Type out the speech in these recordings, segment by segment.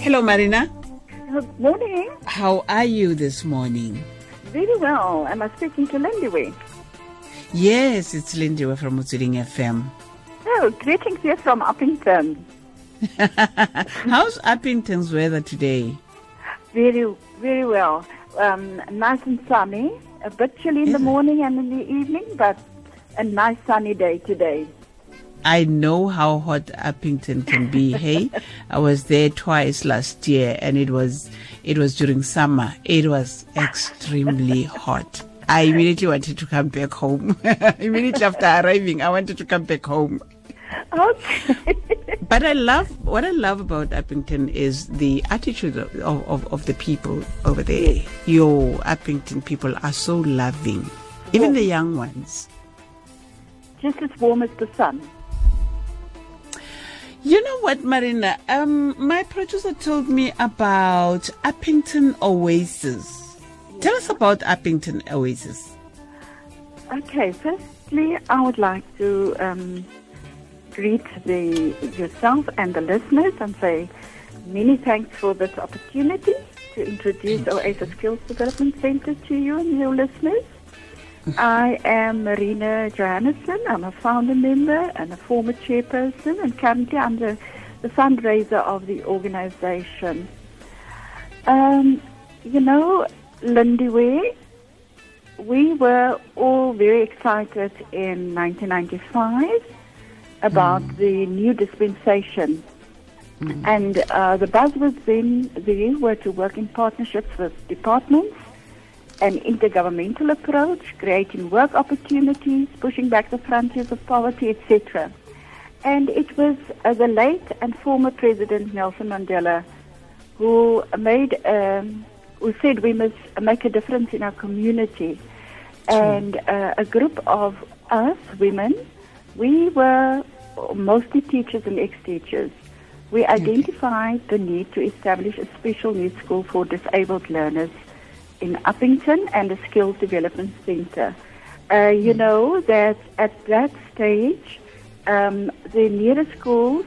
Hello, Marina. Good morning. How are you this morning? Very well. Am I speaking to Lindy Yes, it's Lindy from Motsweding FM. Oh, greetings here from Upington. How's Upington's weather today? Very, very well. Um, nice and sunny. A bit chilly in Is the it? morning and in the evening, but a nice sunny day today. I know how hot Upington can be. hey, I was there twice last year, and it was it was during summer. It was extremely hot. I immediately wanted to come back home. immediately after arriving, I wanted to come back home. Okay. But I love what I love about Upington is the attitude of, of, of the people over there. Your Upington people are so loving, even the young ones. Just as warm as the sun. You know what, Marina? Um, my producer told me about Upington Oasis. Tell us about Upington Oasis. Okay, firstly, I would like to um, greet the yourself and the listeners and say many thanks for this opportunity to introduce Oasis Skills Development Center to you and your listeners. I am Marina Johannesson. I'm a founder member and a former chairperson, and currently I'm the, the fundraiser of the organization. Um, you know, Lindywe, we were all very excited in 1995 about the new dispensation. And uh, the buzzwords then there were to work in partnerships with departments, an intergovernmental approach, creating work opportunities, pushing back the frontiers of poverty, etc. And it was uh, the late and former President Nelson Mandela who made, um, who said we must make a difference in our community. And uh, a group of us women, we were mostly teachers and ex-teachers. We identified the need to establish a special needs school for disabled learners in Upington and a skills development center. Uh, you know that at that stage, um, the nearest schools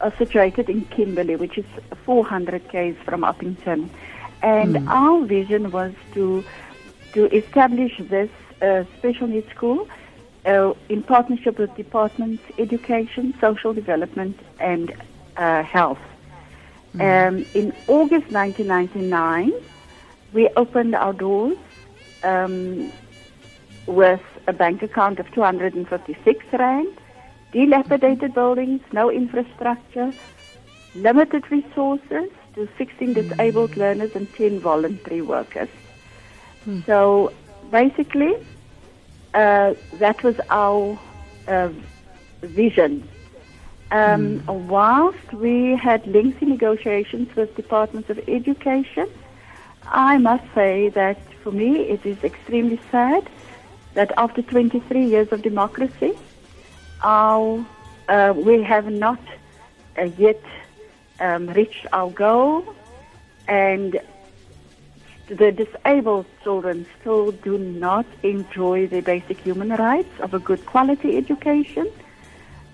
are situated in Kimberley, which is 400 k's from Upington. And our vision was to to establish this uh, special needs school uh, in partnership with departments education, social development, and uh, health. Um, in August 1999, we opened our doors um, with a bank account of 256 rand, dilapidated buildings, no infrastructure, limited resources to 16 disabled learners and 10 voluntary workers. So basically, uh, that was our uh, vision. Um, Whilst we had lengthy negotiations with departments of education, I must say that for me it is extremely sad that after 23 years of democracy, our, uh, we have not uh, yet um, reached our goal, and the disabled children still do not enjoy the basic human rights of a good quality education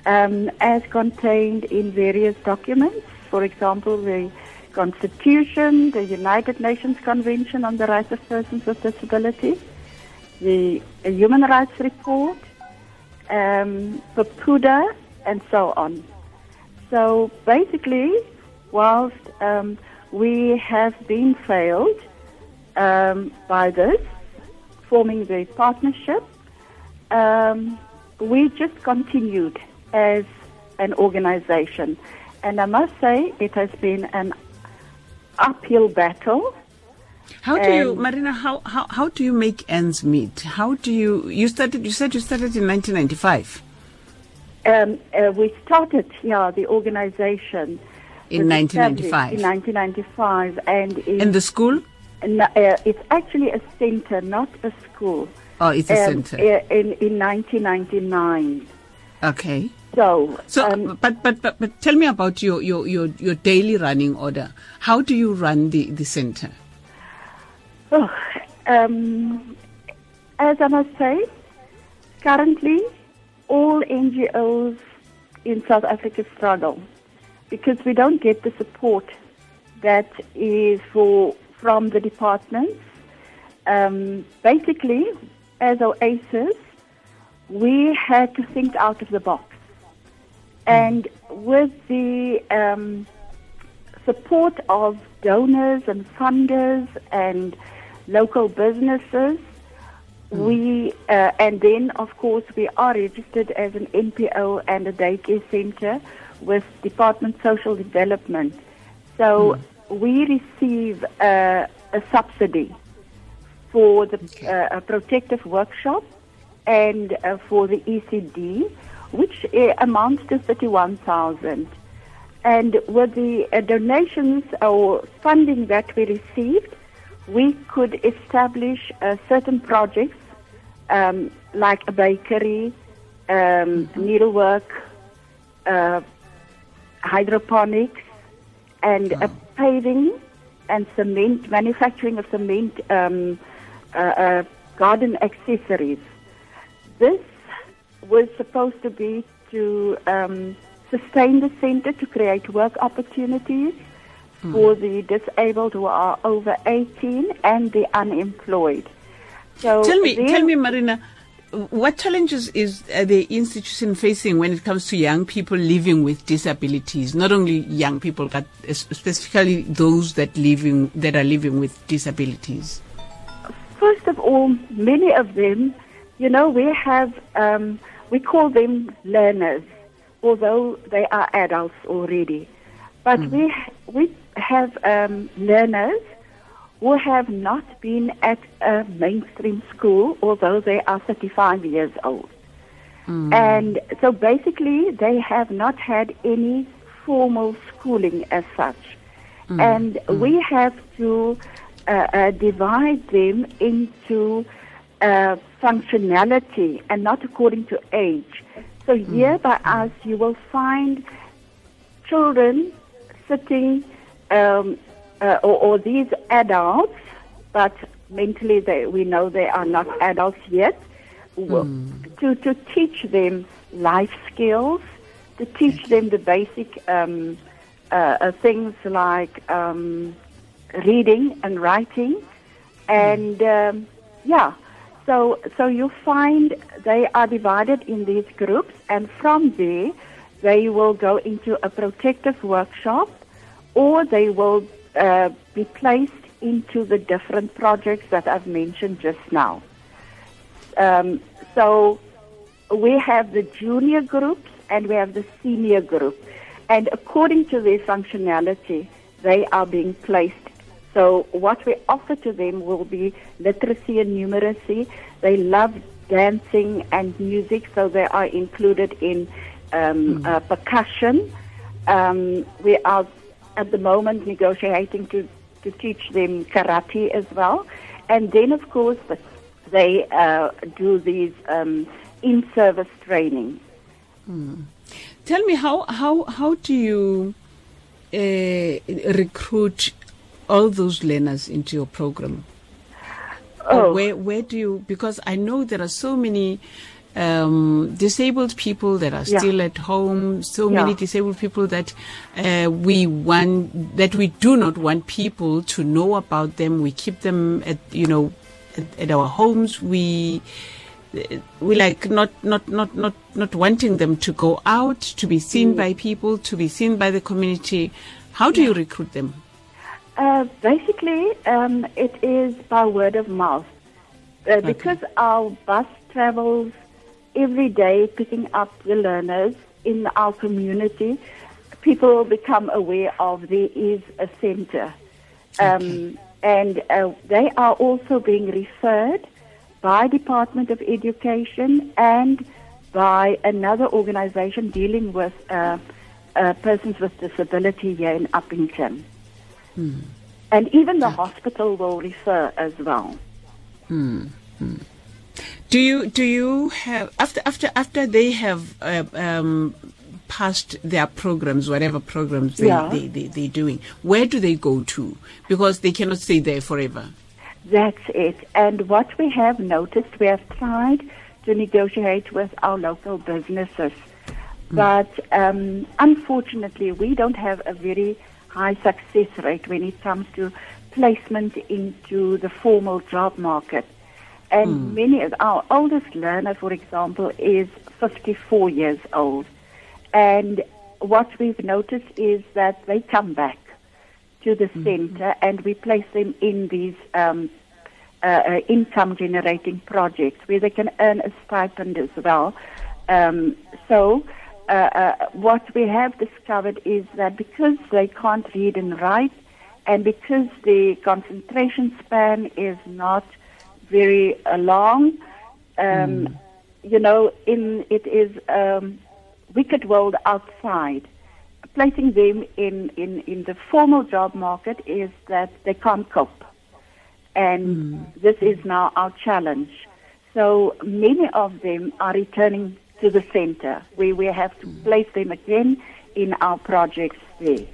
um, as contained in various documents. For example, the Constitution, the United Nations Convention on the Rights of Persons with Disabilities, the Human Rights Report, um, PEPUDA, and so on. So basically, whilst um, we have been failed um, by this, forming the partnership, um, we just continued as an organization. And I must say, it has been an uphill battle. How do you, Marina? How, how how do you make ends meet? How do you you started? You said you started in 1995. Um, uh, we started, yeah, the organization In 1995. In 1995, and in, In the school? uh, it's actually a center, not a school. Oh, it's a Um, center. uh, in in 1999. Okay. So, So, um, but, but but but tell me about your your your your daily running order. How do you run the the center? oh, um, as I must say, currently all NGOs in South Africa struggle because we don't get the support that is for from the departments. Um, basically, as Oasis, we had to think out of the box. And with the um, support of donors and funders and local businesses, we uh, and then of course we are registered as an NPO and a daycare center with Department Social Development. So we receive uh, a subsidy for the uh, a protective workshop and uh, for the ECD, which uh, amounts to 31,000. And with the uh, donations or funding that we received, we could establish uh, certain projects um, like a bakery, um, needlework, uh, hydroponics, and a paving and cement, manufacturing of cement, um, uh, uh, garden accessories. This was supposed to be to um, sustain the center, to create work opportunities for the disabled who are over 18 and the unemployed. So Tell me, tell me, Marina, what challenges is the institution facing when it comes to young people living with disabilities? Not only young people, but specifically those that living that are living with disabilities. First of all, many of them, you know, we have, um, we call them learners, although they are adults already. But we, we have um, learners who have not been at a mainstream school, although they are 35 years old. And so basically, they have not had any formal schooling as such. And we have to uh, uh, divide them into uh, functionality and not according to age. So here by us, you will find children sitting, um, uh, or, or these adults, but mentally they, we know they are not adults yet, w- to, to teach them life skills, to teach them the basic um, uh, uh, things like um, reading and writing, and um, yeah. So, so you find they are divided in these groups, and from there, they will go into a protective workshop, or they will uh, be placed into the different projects that I've mentioned just now. Um, so we have the junior groups and we have the senior group. And according to their functionality, they are being placed. So what we offer to them will be literacy and numeracy. They love dancing and music, so they are included in um, uh, percussion. Um, we are at the moment negotiating to, to teach them karate as well. And then, of course, they uh, do these um, in-service training. Tell me how how how do you uh, recruit all those learners into your program? Oh. where where do you? Because I know there are so many um, disabled people that are Yeah. still at home. So Yeah. many disabled people that uh, we want that we do not want people to know about them. We keep them at you know at, at our homes. We we like not not not not not wanting them to go out to be seen Mm. by people to be seen by the community how do you recruit them Uh, basically, um, it is by word of mouth. Uh, because our bus travels every day picking up the learners in our community, people become aware of there is a center. Um, And uh, they are also being referred by Department of Education and by another organization dealing with uh, uh, persons with disability here in Upington. And even the hospital will refer as well. do you do you have after after after they have uh, um, passed their programs whatever programs they, Yeah. they, they they're doing where do they go to because they cannot stay there forever That's it. And what we have noticed, we have tried to negotiate with our local businesses. But um, unfortunately, we don't have a very high success rate when it comes to placement into the formal job market. And mm. many of our oldest learner, for example, is 54 years old. And what we've noticed is that they come back to the mm-hmm. center and we place them in these um, uh, uh, income generating projects where they can earn a stipend as well. Um, so, uh, uh, what we have discovered is that because they can't read and write, and because the concentration span is not very uh, long, um, mm. you know, in it is um, wicked world outside. Placing them in, in, in the formal job market is that they can't cope. And mm. this is now our challenge. So many of them are returning to the center where we have to place them again in our projects there.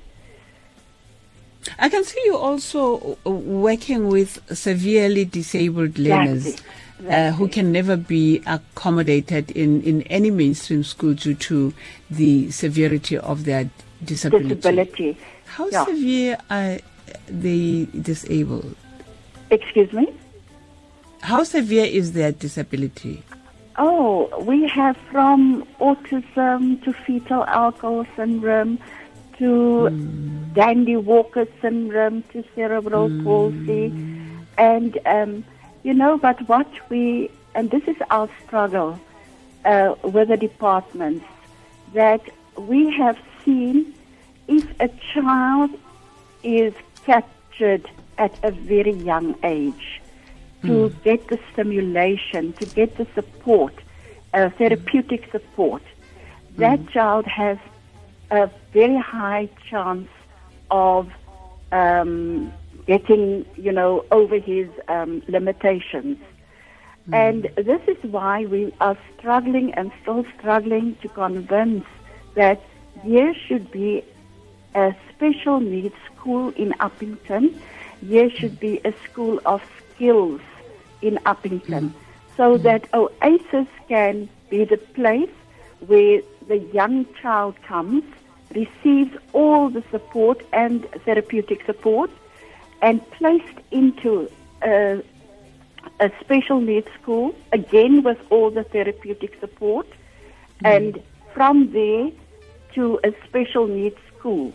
I can see you also working with severely disabled learners. Exactly. Uh, who can never be accommodated in, in any mainstream school due to the severity of their disability. Disability. How yeah. severe are they disabled? Excuse me? How severe is their disability? Oh, we have from autism to fetal alcohol syndrome to mm. Dandy Walker syndrome to cerebral mm. palsy. And, um, you know, but what we, and this is our struggle uh, with the departments, that we have seen if a child is captured at a very young age, to mm. get the stimulation, to get the support, uh, therapeutic support, that mm. child has a very high chance of um, getting, you know, over his um, limitations. Mm. And this is why we are struggling and still struggling to convince that there should be a special needs school in Upington. There should be a school of skills in Upington mm. so mm. that Oasis can be the place where the young child comes, receives all the support and therapeutic support, and placed into a, a special needs school, again with all the therapeutic support, mm. and from there to a special needs school.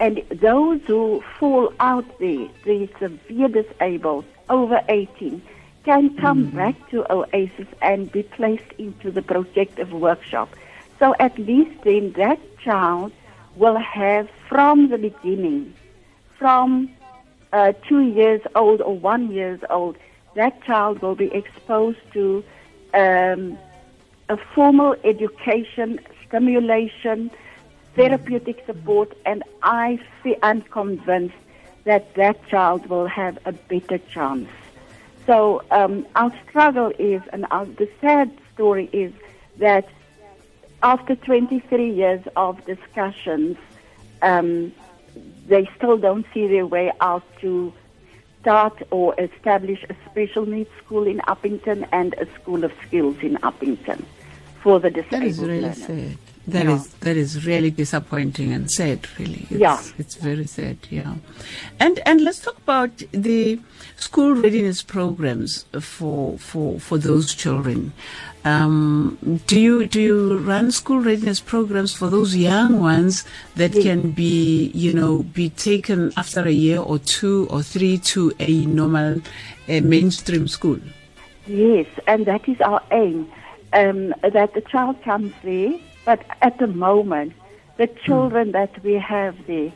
And those who fall out there, the severe disabled, over 18, can come mm back to Oasis and be placed into the protective workshop. So at least then that child will have from the beginning, from uh, two years old or one years old, that child will be exposed to um, a formal education, stimulation, therapeutic support, and I am convinced that that child will have a better chance. So um, our struggle is, and our, the sad story is that after 23 years of discussions, um, they still don't see their way out to start or establish a special needs school in Upington and a school of skills in Upington for the disabled That is really learners. sad. That yeah. is that is really disappointing and sad. Really, it's, yeah, it's very sad. Yeah, and and let's talk about the school readiness programs for for for those children. Um, do you do you run school readiness programs for those young ones that can be you know be taken after a year or two or three to a normal uh, mainstream school? Yes, and that is our aim. Um, that the child comes there but at the moment, the children mm. that we have there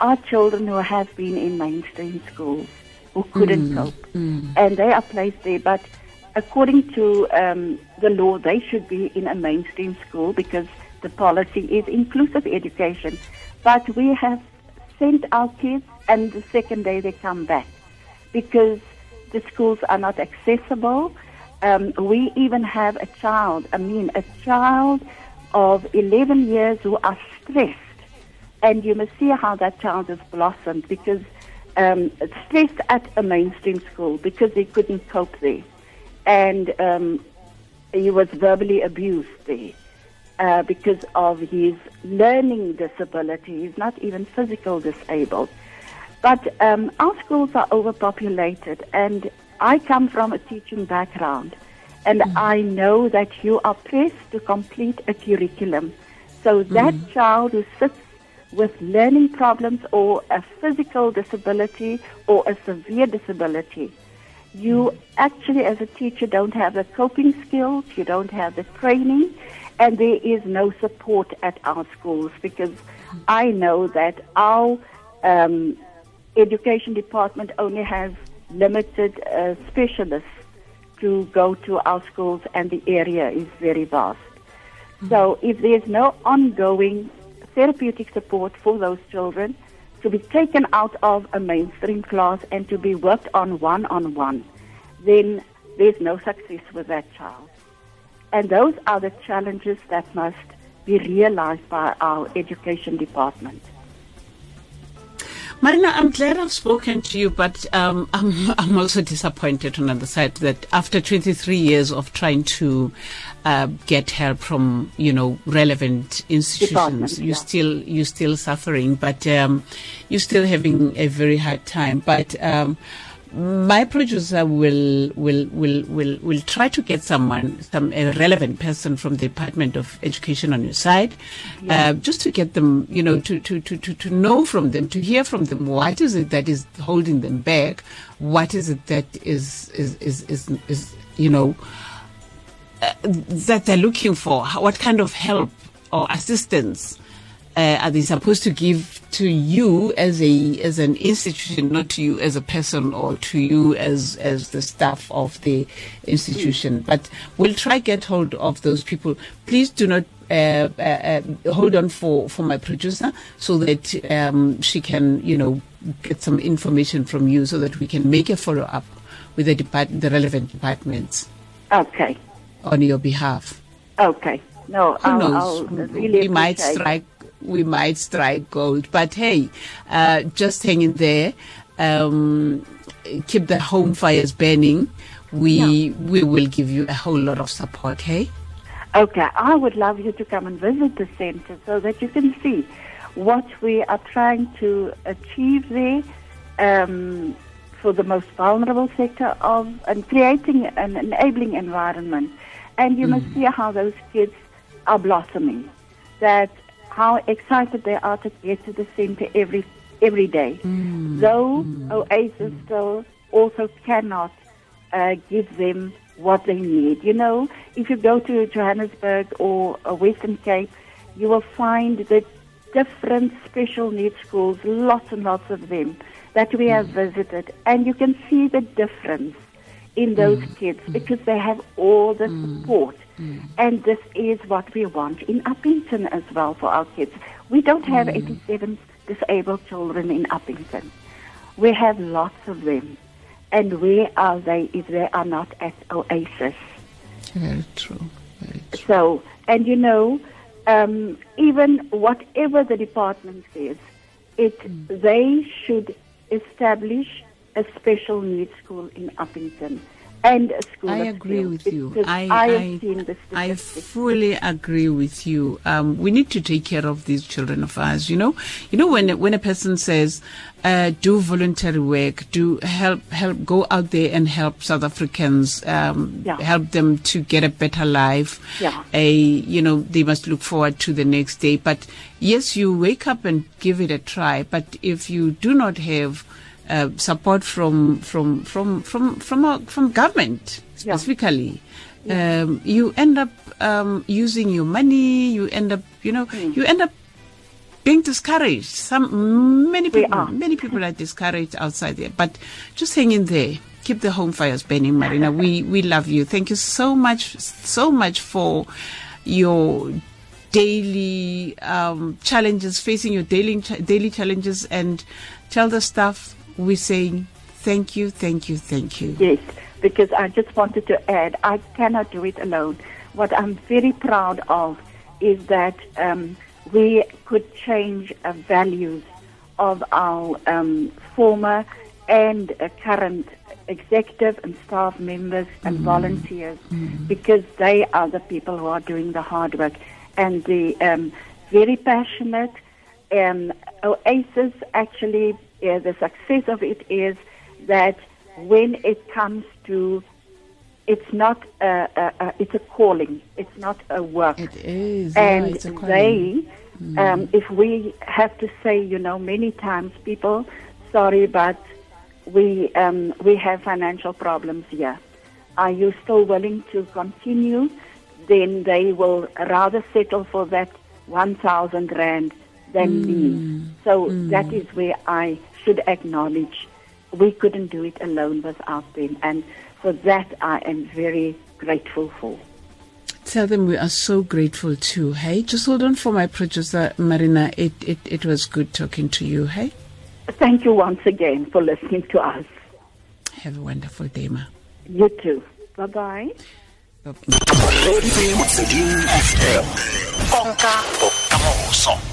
are children who have been in mainstream schools who couldn't mm. cope. Mm. And they are placed there. But according to um, the law, they should be in a mainstream school because the policy is inclusive education. But we have sent our kids, and the second day they come back because the schools are not accessible. Um, we even have a child, I mean, a child of 11 years who are stressed. And you must see how that child has blossomed because um, stressed at a mainstream school because he couldn't cope there. And um, he was verbally abused there. uh, because of his learning disability. He's not even physical disabled. But um, our schools are overpopulated, and I come from a teaching background, and mm. I know that you are pressed to complete a curriculum. So that mm. child who sits with learning problems or a physical disability or a severe disability, you actually, as a teacher, don't have the coping skills, you don't have the training, and there is no support at our schools because I know that our um, education department only has limited uh, specialists to go to our schools, and the area is very vast. So, if there's no ongoing therapeutic support for those children, to be taken out of a mainstream class and to be worked on one on one, then there's no success with that child. And those are the challenges that must be realized by our education department. Marina, I'm glad I've spoken to you, but um, I'm, I'm also disappointed on the other side that after 23 years of trying to uh, get help from, you know, relevant institutions, you yeah. still you're still suffering, but um, you're still having a very hard time. But um, my producer will will will will will try to get someone some a relevant person from the department of education on your side yeah. uh, just to get them you know to, to to to to know from them to hear from them what is it that is holding them back what is it that is is is is, is you know uh, that they're looking for what kind of help or assistance uh, are they supposed to give to you as a as an institution, not to you as a person or to you as as the staff of the institution? But we'll try get hold of those people. Please do not uh, uh, uh, hold on for, for my producer so that um, she can, you know, get some information from you so that we can make a follow up with the depart- the relevant departments. Okay. On your behalf. Okay. No, Who I'll, knows? I'll really we might strike we might strike gold. But hey, uh, just hang in there. Um, keep the home fires burning. We yeah. we will give you a whole lot of support. Hey. Okay, I would love you to come and visit the center so that you can see what we are trying to achieve there um, for the most vulnerable sector of and creating an enabling environment. And you mm. must see how those kids are blossoming. That how excited they are to get to the center every every day. Mm. Though mm. Oasis still also cannot uh, give them what they need. You know, if you go to Johannesburg or uh, Western Cape, you will find the different special needs schools, lots and lots of them that we have mm. visited, and you can see the difference in those mm. kids mm. because they have all the support Mm. And this is what we want in Upington as well for our kids. We don't have mm. 87 disabled children in Upington. We have lots of them. And where are they if they are not at Oasis? Very true. Very true. So, and you know, um, even whatever the department says, it mm. they should establish a special needs school in Upington and a school. I agree with you. I, I, I, fully agree with you. Um, we need to take care of these children of ours. You know, you know when when a person says, uh, "Do voluntary work, do help help go out there and help South Africans, um, yeah. help them to get a better life." Yeah. A you know they must look forward to the next day. But yes, you wake up and give it a try. But if you do not have uh, support from from from from from uh, from government specifically. Yeah. Um, you end up um, using your money. You end up, you know, mm. you end up being discouraged. Some many people, many people are discouraged outside there. But just hang in there. Keep the home fires burning, Marina. we we love you. Thank you so much, so much for your daily um, challenges, facing your daily daily challenges, and tell the staff we're saying thank you, thank you, thank you. Yes, because I just wanted to add, I cannot do it alone. What I'm very proud of is that um, we could change uh, values of our um, former and uh, current executive and staff members and mm volunteers mm because they are the people who are doing the hard work. and the um, very passionate. Um, Oasis actually, uh, the success of it is that when it comes to, it's not a, a, a it's a calling. It's not a work. It is. and yeah, it's a calling. they, um, if we have to say, you know, many times, people, sorry, but we um, we have financial problems here. Are you still willing to continue? Then they will rather settle for that one thousand rand than me. Mm. So mm. that is where I should acknowledge we couldn't do it alone without them, and for that I am very grateful for. Tell them we are so grateful too. Hey, just hold on for my producer, Marina. It, it, it was good talking to you. Hey, Thank you once again for listening to us. have a wonderful day, ma. You too. Bye bye. Bye. FM. Konka bokamoso.